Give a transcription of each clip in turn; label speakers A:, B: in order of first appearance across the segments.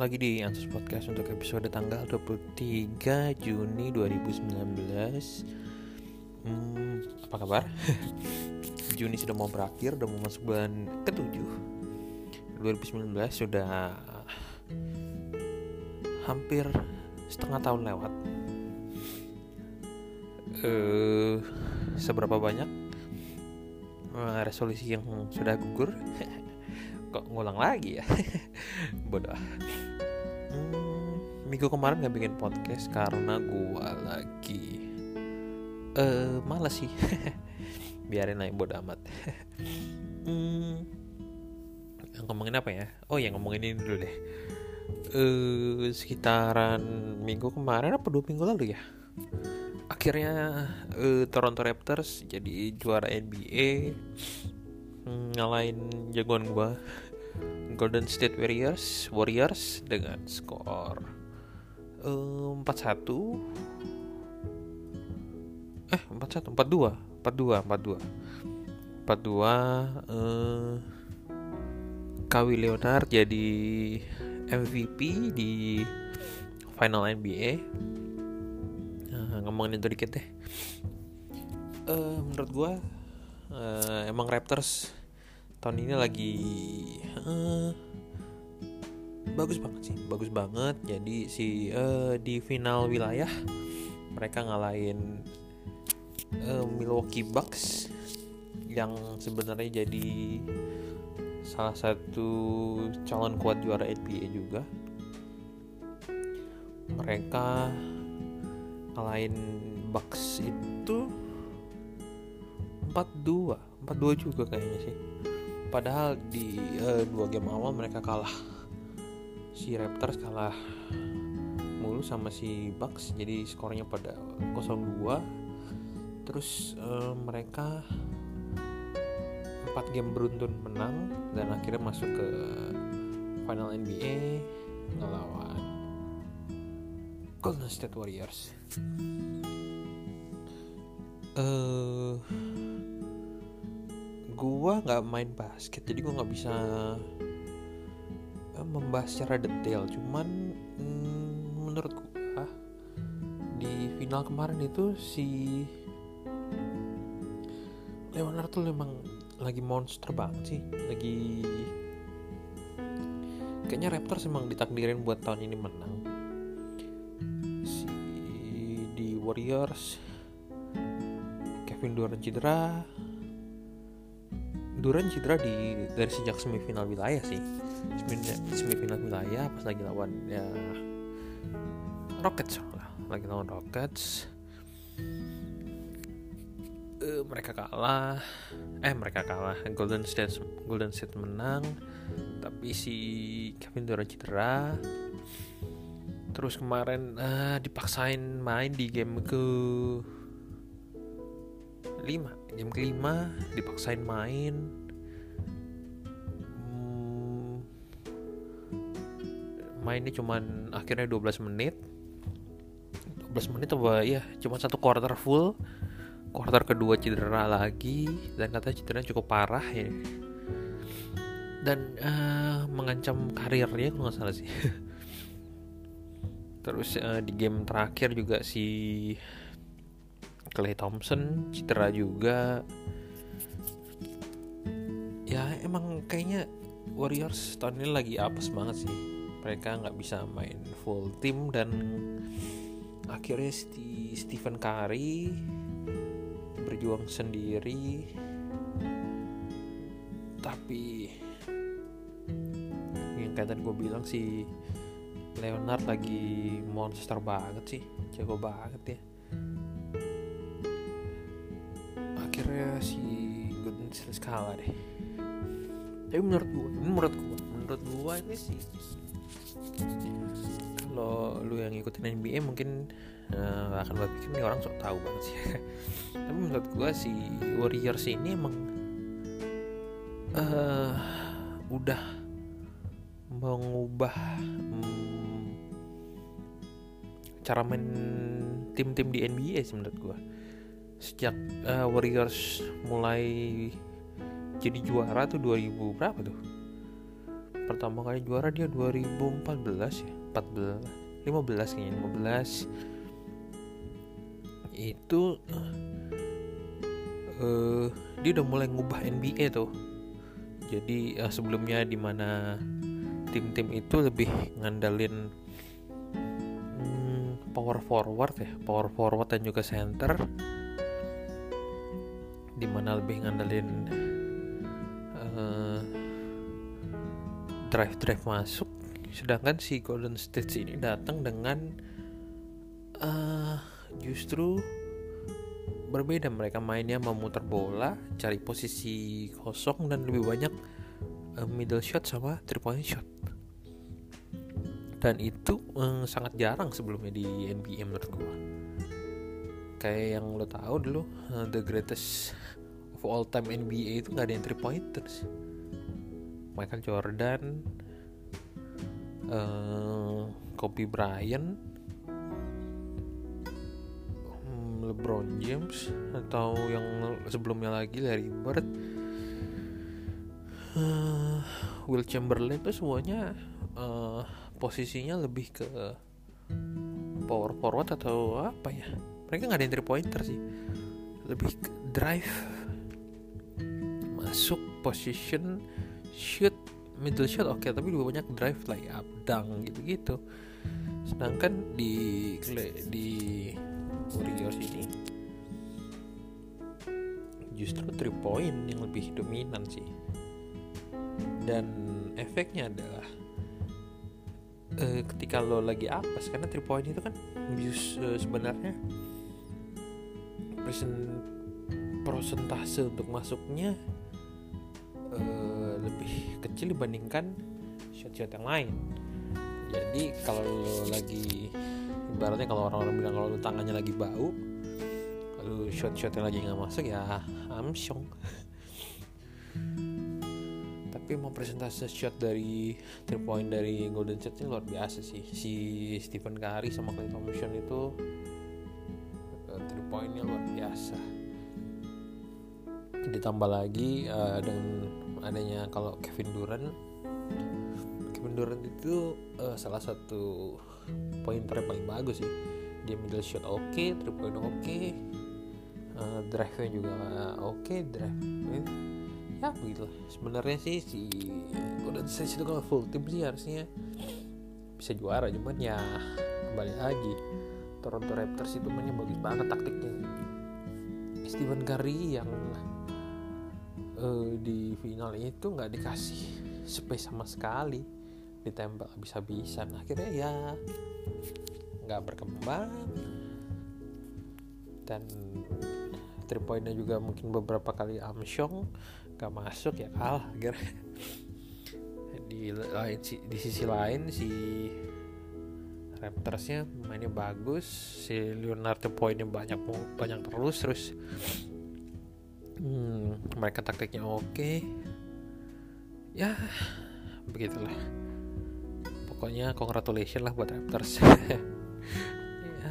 A: lagi di Ansus Podcast untuk episode tanggal 23 Juni 2019 hmm, Apa kabar? Juni sudah mau berakhir, udah mau masuk bulan ke-7 2019 sudah hampir setengah tahun lewat. Uh, Seberapa banyak uh, resolusi yang sudah gugur? kok ngulang lagi ya? Bodoh minggu kemarin nggak bikin podcast karena gua lagi eh uh, malas sih. Biarin naik bodoh amat. Hmm, ngomongin apa ya? Oh ya ngomongin ini dulu deh. Uh, sekitaran minggu kemarin apa dua minggu lalu ya? Akhirnya uh, Toronto Raptors jadi juara NBA ngalahin jagoan gua Golden State Warriors Warriors dengan skor empat uh, satu. Eh empat satu empat dua. Empat dua empat dua. Empat dua eh, Kawhi Leonard jadi MVP di final NBA nah, ngomongin itu dikit deh. Uh, menurut gua uh, emang Raptors tahun ini lagi uh, bagus banget sih bagus banget. Jadi si uh, di final wilayah mereka ngalahin uh, Milwaukee Bucks yang sebenarnya jadi salah satu calon kuat juara NBA juga. Mereka ngalahin Bucks itu 4-2 4-2 juga kayaknya sih. Padahal di uh, dua game awal mereka kalah si Raptors kalah mulu sama si Bucks jadi skornya pada 0-2 terus uh, mereka empat game beruntun menang dan akhirnya masuk ke final NBA ngelawan Golden State Warriors. uh, gua nggak main basket jadi gua nggak bisa membahas secara detail cuman mm, menurut gua di final kemarin itu si Leonard tuh memang lagi monster banget sih lagi kayaknya Raptors emang ditakdirin buat tahun ini menang. Si di Warriors Kevin Durant cedera. Duran cedera di dari sejak semifinal wilayah sih semifinal wilayah pas lagi lawan ya Rockets lah lagi lawan Rockets. Uh, mereka kalah. Eh mereka kalah. Golden State Golden State menang tapi si Kevin Durant cedera. Terus kemarin uh, dipaksain main di game ke 5 game kelima dipaksain main mainnya cuman akhirnya 12 menit. 12 menit apa ya cuma satu quarter full. Quarter kedua cedera lagi dan katanya cedera cukup parah ya. Dan uh, mengancam karirnya kalau nggak salah sih. Terus uh, di game terakhir juga si Clay Thompson cedera juga. Ya emang kayaknya Warriors tahun ini lagi apes banget sih mereka nggak bisa main full team dan akhirnya si Stephen Curry berjuang sendiri. Tapi yang kayak tadi gue bilang si Leonard lagi monster banget sih jago banget ya. Akhirnya si Golden State kalah deh. Tapi menurut gua menurut gua menurut gua ini sih kalau lu yang ngikutin NBA mungkin uh, akan berpikir nih orang sok tahu banget sih. Tapi menurut gua si Warriors ini emang uh, udah mengubah um, cara main tim-tim di NBA sih menurut gua. Sejak uh, Warriors mulai jadi juara tuh 2000 berapa tuh pertama kali juara dia 2014 ya? 14 15 kayaknya 15 itu uh, dia udah mulai ngubah NBA tuh. Jadi uh, sebelumnya di mana tim-tim itu lebih ngandalin hmm, power forward ya power forward dan juga center. Di mana lebih ngandalin drive drive masuk. Sedangkan si Golden State ini datang dengan uh, justru berbeda. Mereka mainnya memutar bola cari posisi kosong dan lebih banyak uh, middle shot sama three point shot. Dan itu um, sangat jarang sebelumnya di NBA menurut gue kayak yang lo tahu dulu uh, the greatest of all time NBA itu nggak ada yang three pointers Michael Jordan uh, Kobe Bryant LeBron James atau yang sebelumnya lagi Larry Bird. Uh, Will Chamberlain itu semuanya uh, posisinya lebih ke power forward atau apa ya? Mereka nggak ada three pointer sih. Lebih ke drive masuk position shoot middle shot oke okay, tapi lebih banyak drive like up down gitu gitu sedangkan di di Warriors ini justru three point yang lebih dominan sih. Dan efeknya adalah uh, ketika lo lagi apes karena three point itu kan abuse uh, sebenarnya persen persentase untuk masuknya kecil dibandingkan shot-shot yang lain. Jadi kalau lo lagi ibaratnya kalau orang-orang bilang kalau tangannya lagi bau lu shot shotnya lagi nggak masuk ya amsyong. Tapi mau presentasi shot dari three point dari Golden State ini luar biasa sih. Si Stephen Curry sama Klay Thompson itu uh, three pointnya luar biasa. Ditambah lagi uh, dengan adanya kalau Kevin Durant Kevin Durant itu uh, salah satu pointer paling bagus sih. Dia middle shot oke okay, three point oke okay, uh, drive nya juga oke okay, drive ya begitu. Sebenarnya sih si Golden State itu kalau full tim sih harusnya bisa juara cuman ya kembali lagi Toronto Raptors itu mainnya bagus banget taktiknya. Stephen Curry yang uh, di final itu nggak dikasih space sama sekali. Ditembak habis-habisan. Akhirnya ya nggak berkembang. Dan three pointnya juga mungkin beberapa kali amsyong nggak masuk ya kalah akhirnya. Di lain di sisi lain si Raptorsnya mainnya bagus. Si Leonardo poinnya banyak banyak terus terus hmm, mereka taktiknya oke. Ya begitulah. Pokoknya congratulations lah buat Raptors.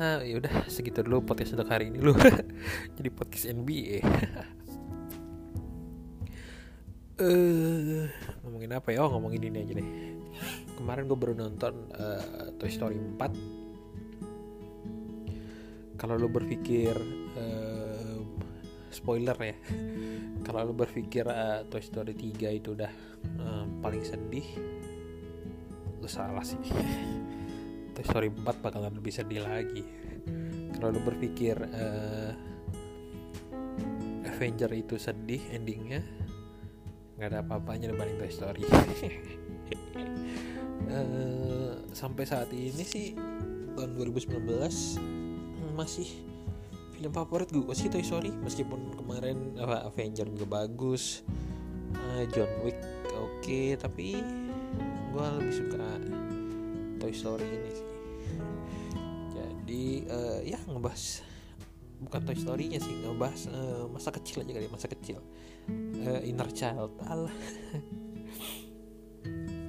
A: Ya yaudah segitu dulu podcast untuk hari ini lu. Jadi podcast NBA eh uh, ngomongin apa ya? Oh ngomongin ini aja deh. Kemarin gue baru nonton uh, Toy Story 4 kalau lu berpikir uh, spoiler ya. Kalau lu berpikir uh, Toy Story 3 itu udah uh, paling sedih lu salah sih. Toy Story 4 bakalan lebih sedih lagi. Kalau lu berpikir uh, Avenger itu sedih endingnya nggak ada apa-apanya dibanding Toy Story. Uh, sampai saat ini sih tahun 2019 masih film favorit gue sih Toy Story meskipun kemarin apa Avenger juga bagus. Uh, John Wick oke okay, tapi gue lebih suka Toy Story ini sih. Jadi uh, ya ngebahas bukan Toy Story-nya sih ngebahas uh, masa kecil aja kali masa kecil. Uh, inner child Allah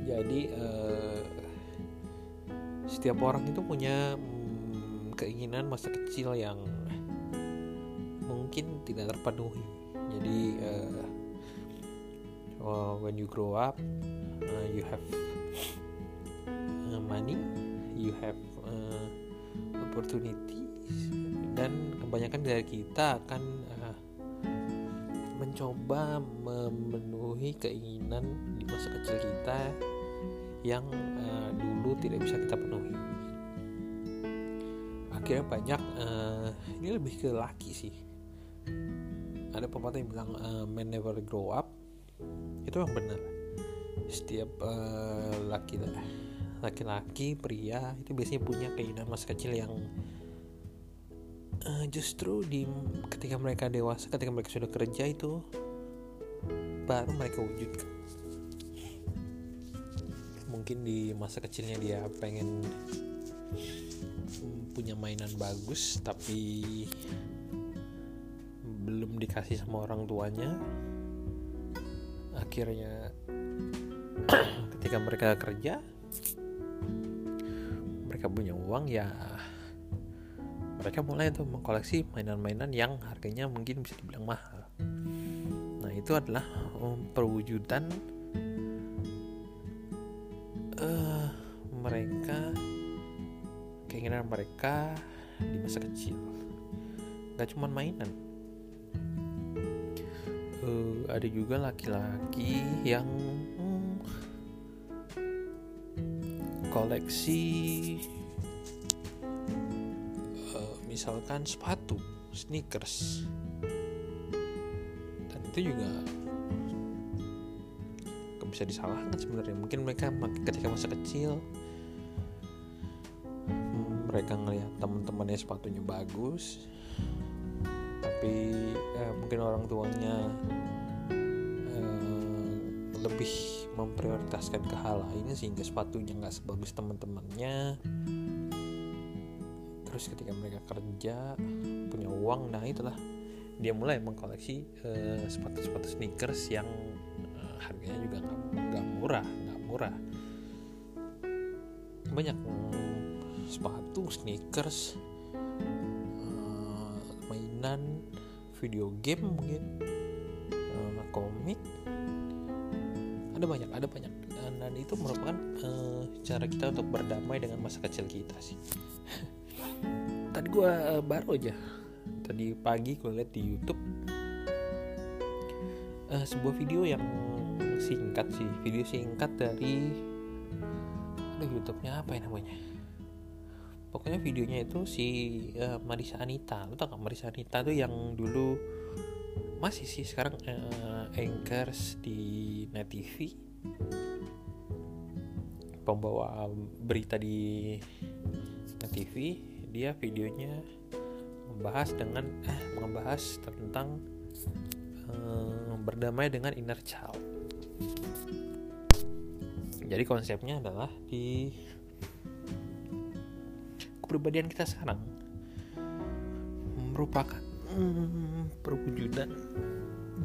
A: jadi uh, setiap orang itu punya um, keinginan masa kecil yang mungkin tidak terpenuhi. Jadi uh, uh, when you grow up uh, you have uh, money you have uh, opportunities dan kebanyakan dari kita akan uh, mencoba memenuhi keinginan di masa kecil kita yang uh, dulu tidak bisa kita penuhi. Akhirnya banyak uh, ini lebih ke laki sih ada pepatah yang bilang uh, men never grow up. Itu yang benar. Setiap uh, laki laki-laki pria itu biasanya punya keinginan masa kecil yang uh, justru di ketika mereka dewasa ketika mereka sudah kerja itu baru mereka wujudkan. Mungkin di masa kecilnya dia pengen punya mainan bagus tapi belum dikasih sama orang tuanya akhirnya ketika mereka kerja mereka punya uang ya mereka mulai tuh mengkoleksi mainan-mainan yang harganya mungkin bisa dibilang mahal. Nah itu adalah um, perwujudan uh, mereka keinginan mereka di masa kecil. Nggak cuma mainan uh, ada juga laki-laki yang hmm, koleksi misalkan sepatu sneakers. Dan itu juga bisa disalahkan sebenarnya. Mungkin mereka ketika masa kecil mereka ngelihat teman-temannya sepatunya bagus tapi eh, mungkin orang tuanya eh, lebih memprioritaskan ke hal lain sehingga sepatunya nggak sebagus teman-temannya. Terus ketika mereka kerja punya uang nah itulah. Dia mulai mengkoleksi uh, sepatu-sepatu sneakers yang uh, harganya juga nggak murah nggak murah. Banyak sepatu sneakers uh, mainan video game mungkin uh, komik. Ada banyak ada banyak. Dan itu merupakan uh, cara kita untuk berdamai dengan masa kecil kita sih. Tadi gue uh, baru aja tadi pagi gue lihat di YouTube uh, sebuah video yang singkat sih. Video singkat dari aduh YouTube-nya apa ya namanya pokoknya videonya itu si uh, Marisa Anita lu tau gak Marisa Anita tuh yang dulu masih sih sekarang uh, anchors di Net TV pembawa berita di Net TV dia videonya membahas dengan eh membahas tentang eh, berdamai dengan inner child. Jadi konsepnya adalah di kepribadian kita sekarang merupakan hmm, perwujudan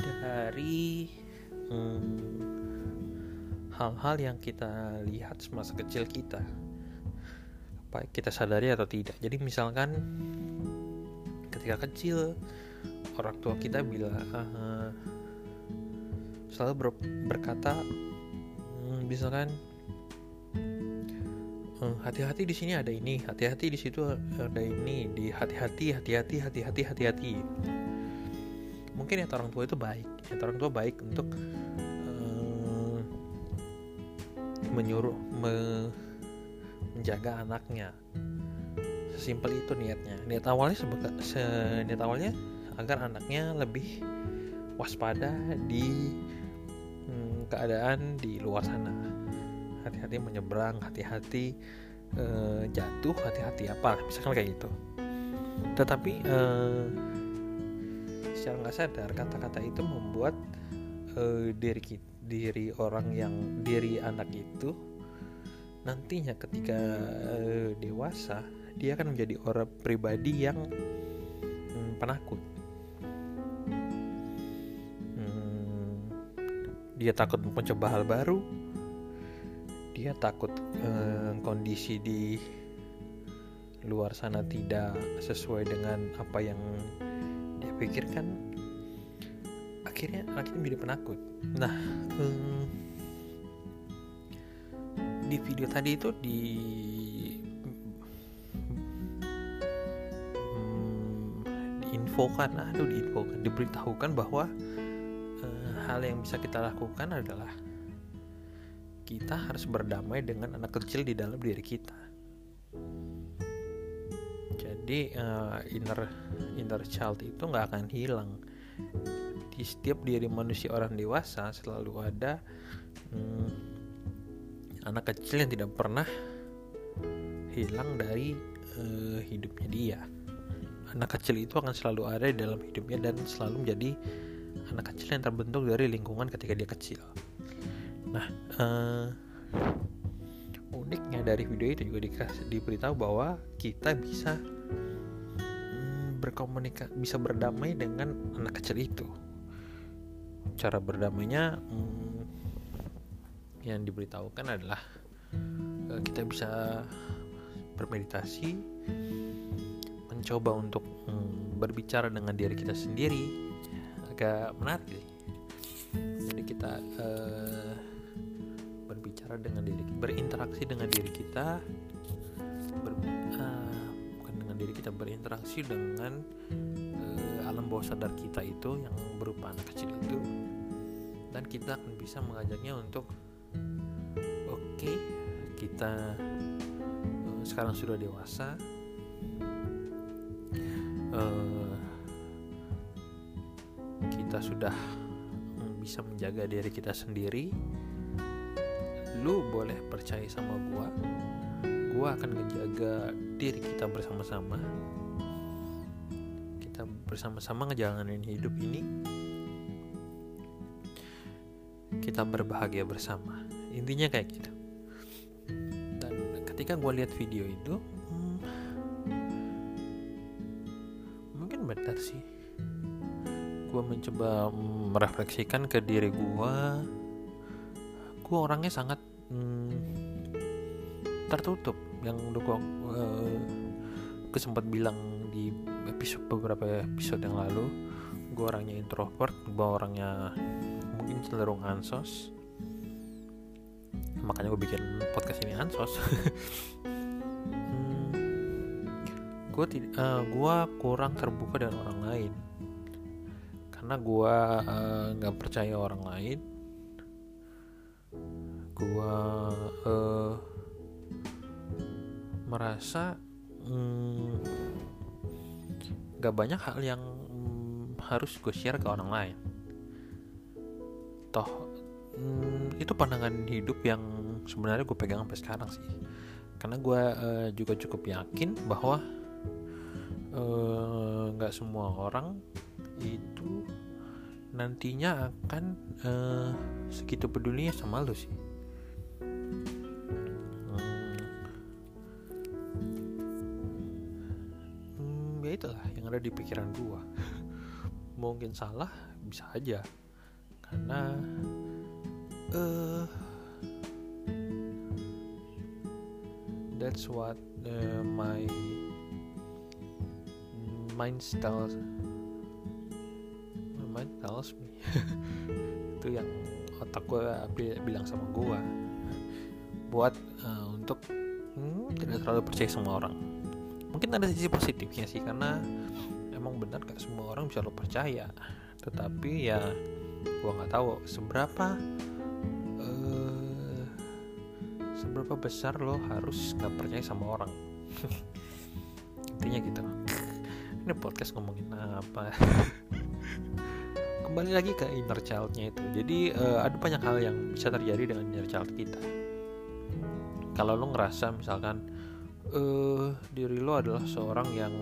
A: dari hmm, hal-hal hmm, yang kita lihat semasa kecil kita. Baik kita sadari atau tidak. Jadi misalkan ketika kecil orang tua kita bila uh, selalu ber, berkata hmm, misalkan hati-hati di sini ada ini hati-hati di situ ada ini di hati-hati hati-hati hati-hati hati-hati. Mungkin ya orang tua itu baik ya orang tua baik untuk uh, menyuruh me, menjaga anaknya. Sesimpel itu niatnya. Niat awalnya sebega, se niat awalnya agar anaknya lebih waspada di hmm, keadaan di luar sana hati-hati menyeberang hati-hati uh, jatuh hati-hati apa misalkan kayak gitu. Tetapi uh, secara nggak sadar kata-kata itu membuat uh, diri diri orang yang diri anak itu nantinya ketika uh, dewasa dia akan menjadi orang pribadi yang hmm, penakut. Hmm, dia takut mencoba hal baru dia takut uh, kondisi di luar sana tidak sesuai dengan apa yang dia pikirkan akhirnya anak itu menjadi penakut. Nah hmm, di video tadi itu di diinfokan aduh diinfokan diberitahukan bahwa uh, hal yang bisa kita lakukan adalah kita harus berdamai dengan anak kecil di dalam diri kita. Jadi uh, inner inner child itu nggak akan hilang. Di setiap diri manusia orang dewasa selalu ada hmm, anak kecil yang tidak pernah hilang dari uh, hidupnya dia. Anak kecil itu akan selalu ada di dalam hidupnya dan selalu menjadi anak kecil yang terbentuk dari lingkungan ketika dia kecil Nah, uh, uniknya dari video itu juga dikasih diberitahu bahwa kita bisa hmm, berkomunikasi, bisa berdamai dengan anak kecil itu. Cara berdamainya hmm, yang diberitahukan adalah uh, kita bisa bermeditasi, mencoba untuk hmm, berbicara dengan diri kita sendiri. Agak menarik. Jadi kita uh, berbicara dengan diri berinteraksi dengan diri kita ber, uh, bukan dengan diri kita berinteraksi dengan uh, alam bawah sadar kita itu yang berupa anak kecil itu. Dan kita akan bisa mengajaknya untuk oke okay, kita uh, sekarang sudah dewasa uh, kita sudah bisa menjaga diri kita sendiri lu boleh percaya sama gua gua akan ngejaga diri kita bersama-sama. Kita bersama-sama ngejalanin hidup ini. Kita berbahagia bersama. Intinya kayak gitu. Dan ketika gue lihat video itu hmm, mungkin benar sih. Gue mencoba merefleksikan ke diri gue gue orangnya sangat tertutup. Yang udah gue uh, sempat bilang di episode beberapa episode yang lalu gue orangnya introvert gue orangnya mungkin cenderung ansos. Makanya gue bikin podcast ini ansos. Hmm, gue uh, gue kurang terbuka dengan orang lain. Karena gue uh, nggak uh, percaya orang lain. Gua uh, merasa hmm, banyak hal yang hmm, harus gue share ke orang lain. Toh hmm, itu pandangan hidup yang sebenarnya gue pegang sampai sekarang sih. Karena gue uh, juga cukup yakin bahwa eh, nggak uh, semua orang itu nantinya akan uh, segitu pedulinya sama lo sih itulah yang ada di pikiran gua. Mungkin salah bisa aja. Karena uh, that's what uh, my mind tells my mind tells me. Itu yang otak gue bilang sama gue buat uh, untuk hmm, tidak terlalu percaya sama orang mungkin ada sisi positifnya sih karena emang benar gak semua orang bisa lo percaya. Tetapi ya gua nggak tahu seberapa uh, seberapa besar lo harus nggak percaya sama orang. Intinya gitu. Ini podcast ngomongin apa? Kembali lagi ke inner childnya itu. Jadi uh, ada banyak hal yang bisa terjadi dengan inner child kita. Kalau lo ngerasa misalkan uh, diri lo adalah seorang yang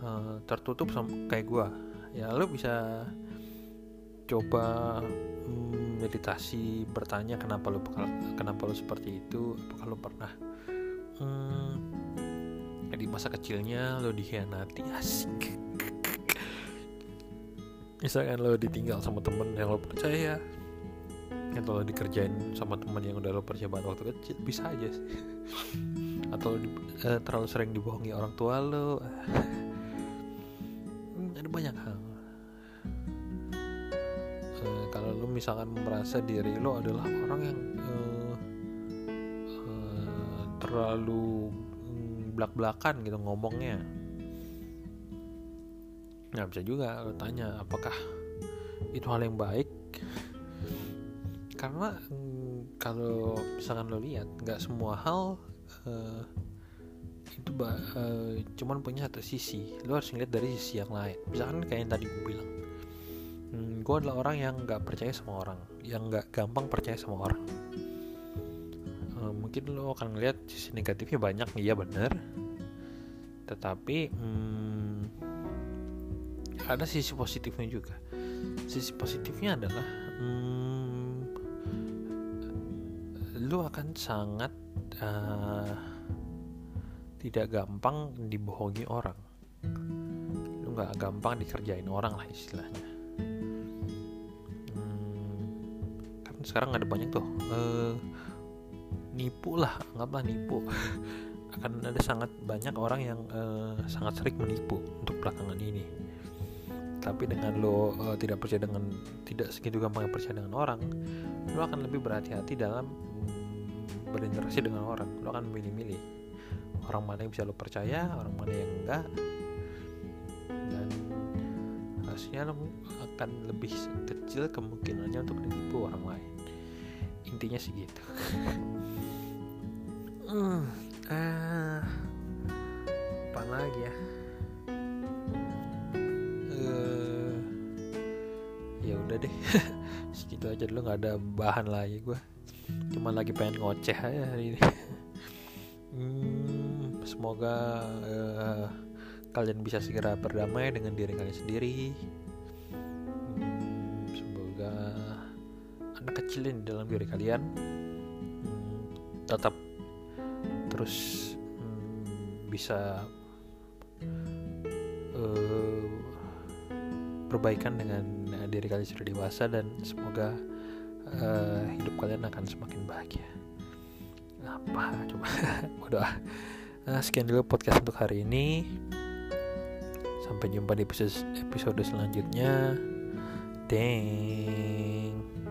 A: uh, tertutup sama kayak gue ya lo bisa coba mm, meditasi bertanya kenapa lo kenapa lo seperti itu apakah lo pernah hmm, di masa kecilnya lo dikhianati? Asik. Misalkan lo ditinggal sama temen yang lo percaya atau lo dikerjain sama teman yang udah lo percaya banget waktu kecil bisa aja sih. Atau di, uh, terlalu sering dibohongi orang tua lo. Hmm, ada banyak hal. Misalkan merasa diri lo adalah orang yang uh, uh, terlalu belak-belakan gitu ngomongnya. Nah bisa juga lo tanya apakah itu hal yang baik karena mm, kalau misalkan lo lihat nggak semua hal uh, itu uh, cuman punya satu sisi. Lo harus ngeliat dari sisi yang lain. Misalkan kayak yang tadi gue bilang. Hmm, gue adalah orang yang nggak percaya sama orang. Yang nggak gampang percaya sama orang. Uh, mungkin lo akan ngeliat sisi negatifnya banyak. Iya bener. Tetapi hmm, ada sisi positifnya juga. Sisi positifnya adalah hmm, lu akan sangat uh, tidak gampang dibohongi orang. Lu nggak gampang dikerjain orang lah istilahnya. Hmm, kan sekarang ada banyak tuh uh, nipu lah anggaplah nipu. Akan ada sangat banyak orang yang uh, sangat sering menipu untuk belakangan ini tapi dengan lo uh, tidak percaya dengan tidak segitu gampang percaya dengan orang lo akan lebih berhati-hati dalam berinteraksi dengan orang. Lo akan memilih-milih orang mana yang bisa lo percaya orang mana yang enggak. Dan hasilnya lo akan lebih kecil kemungkinannya untuk ditipu orang lain. Intinya sih gitu. Ah, apa lagi ya udah deh. Segitu aja dulu nggak ada bahan lagi gue cuma lagi pengen ngoceh aja hari ini. Hmm, semoga uh, kalian bisa segera berdamai dengan diri kalian sendiri. Hmm, semoga anak kecil di dalam diri kalian hmm, tetap terus hmm, bisa uh, perbaikan dengan diri kalian sudah dewasa dan semoga uh, hidup kalian akan semakin bahagia. Apa? Coba. Berdoa nah, sekian dulu podcast untuk hari ini. Sampai jumpa di episode episode selanjutnya. Deng.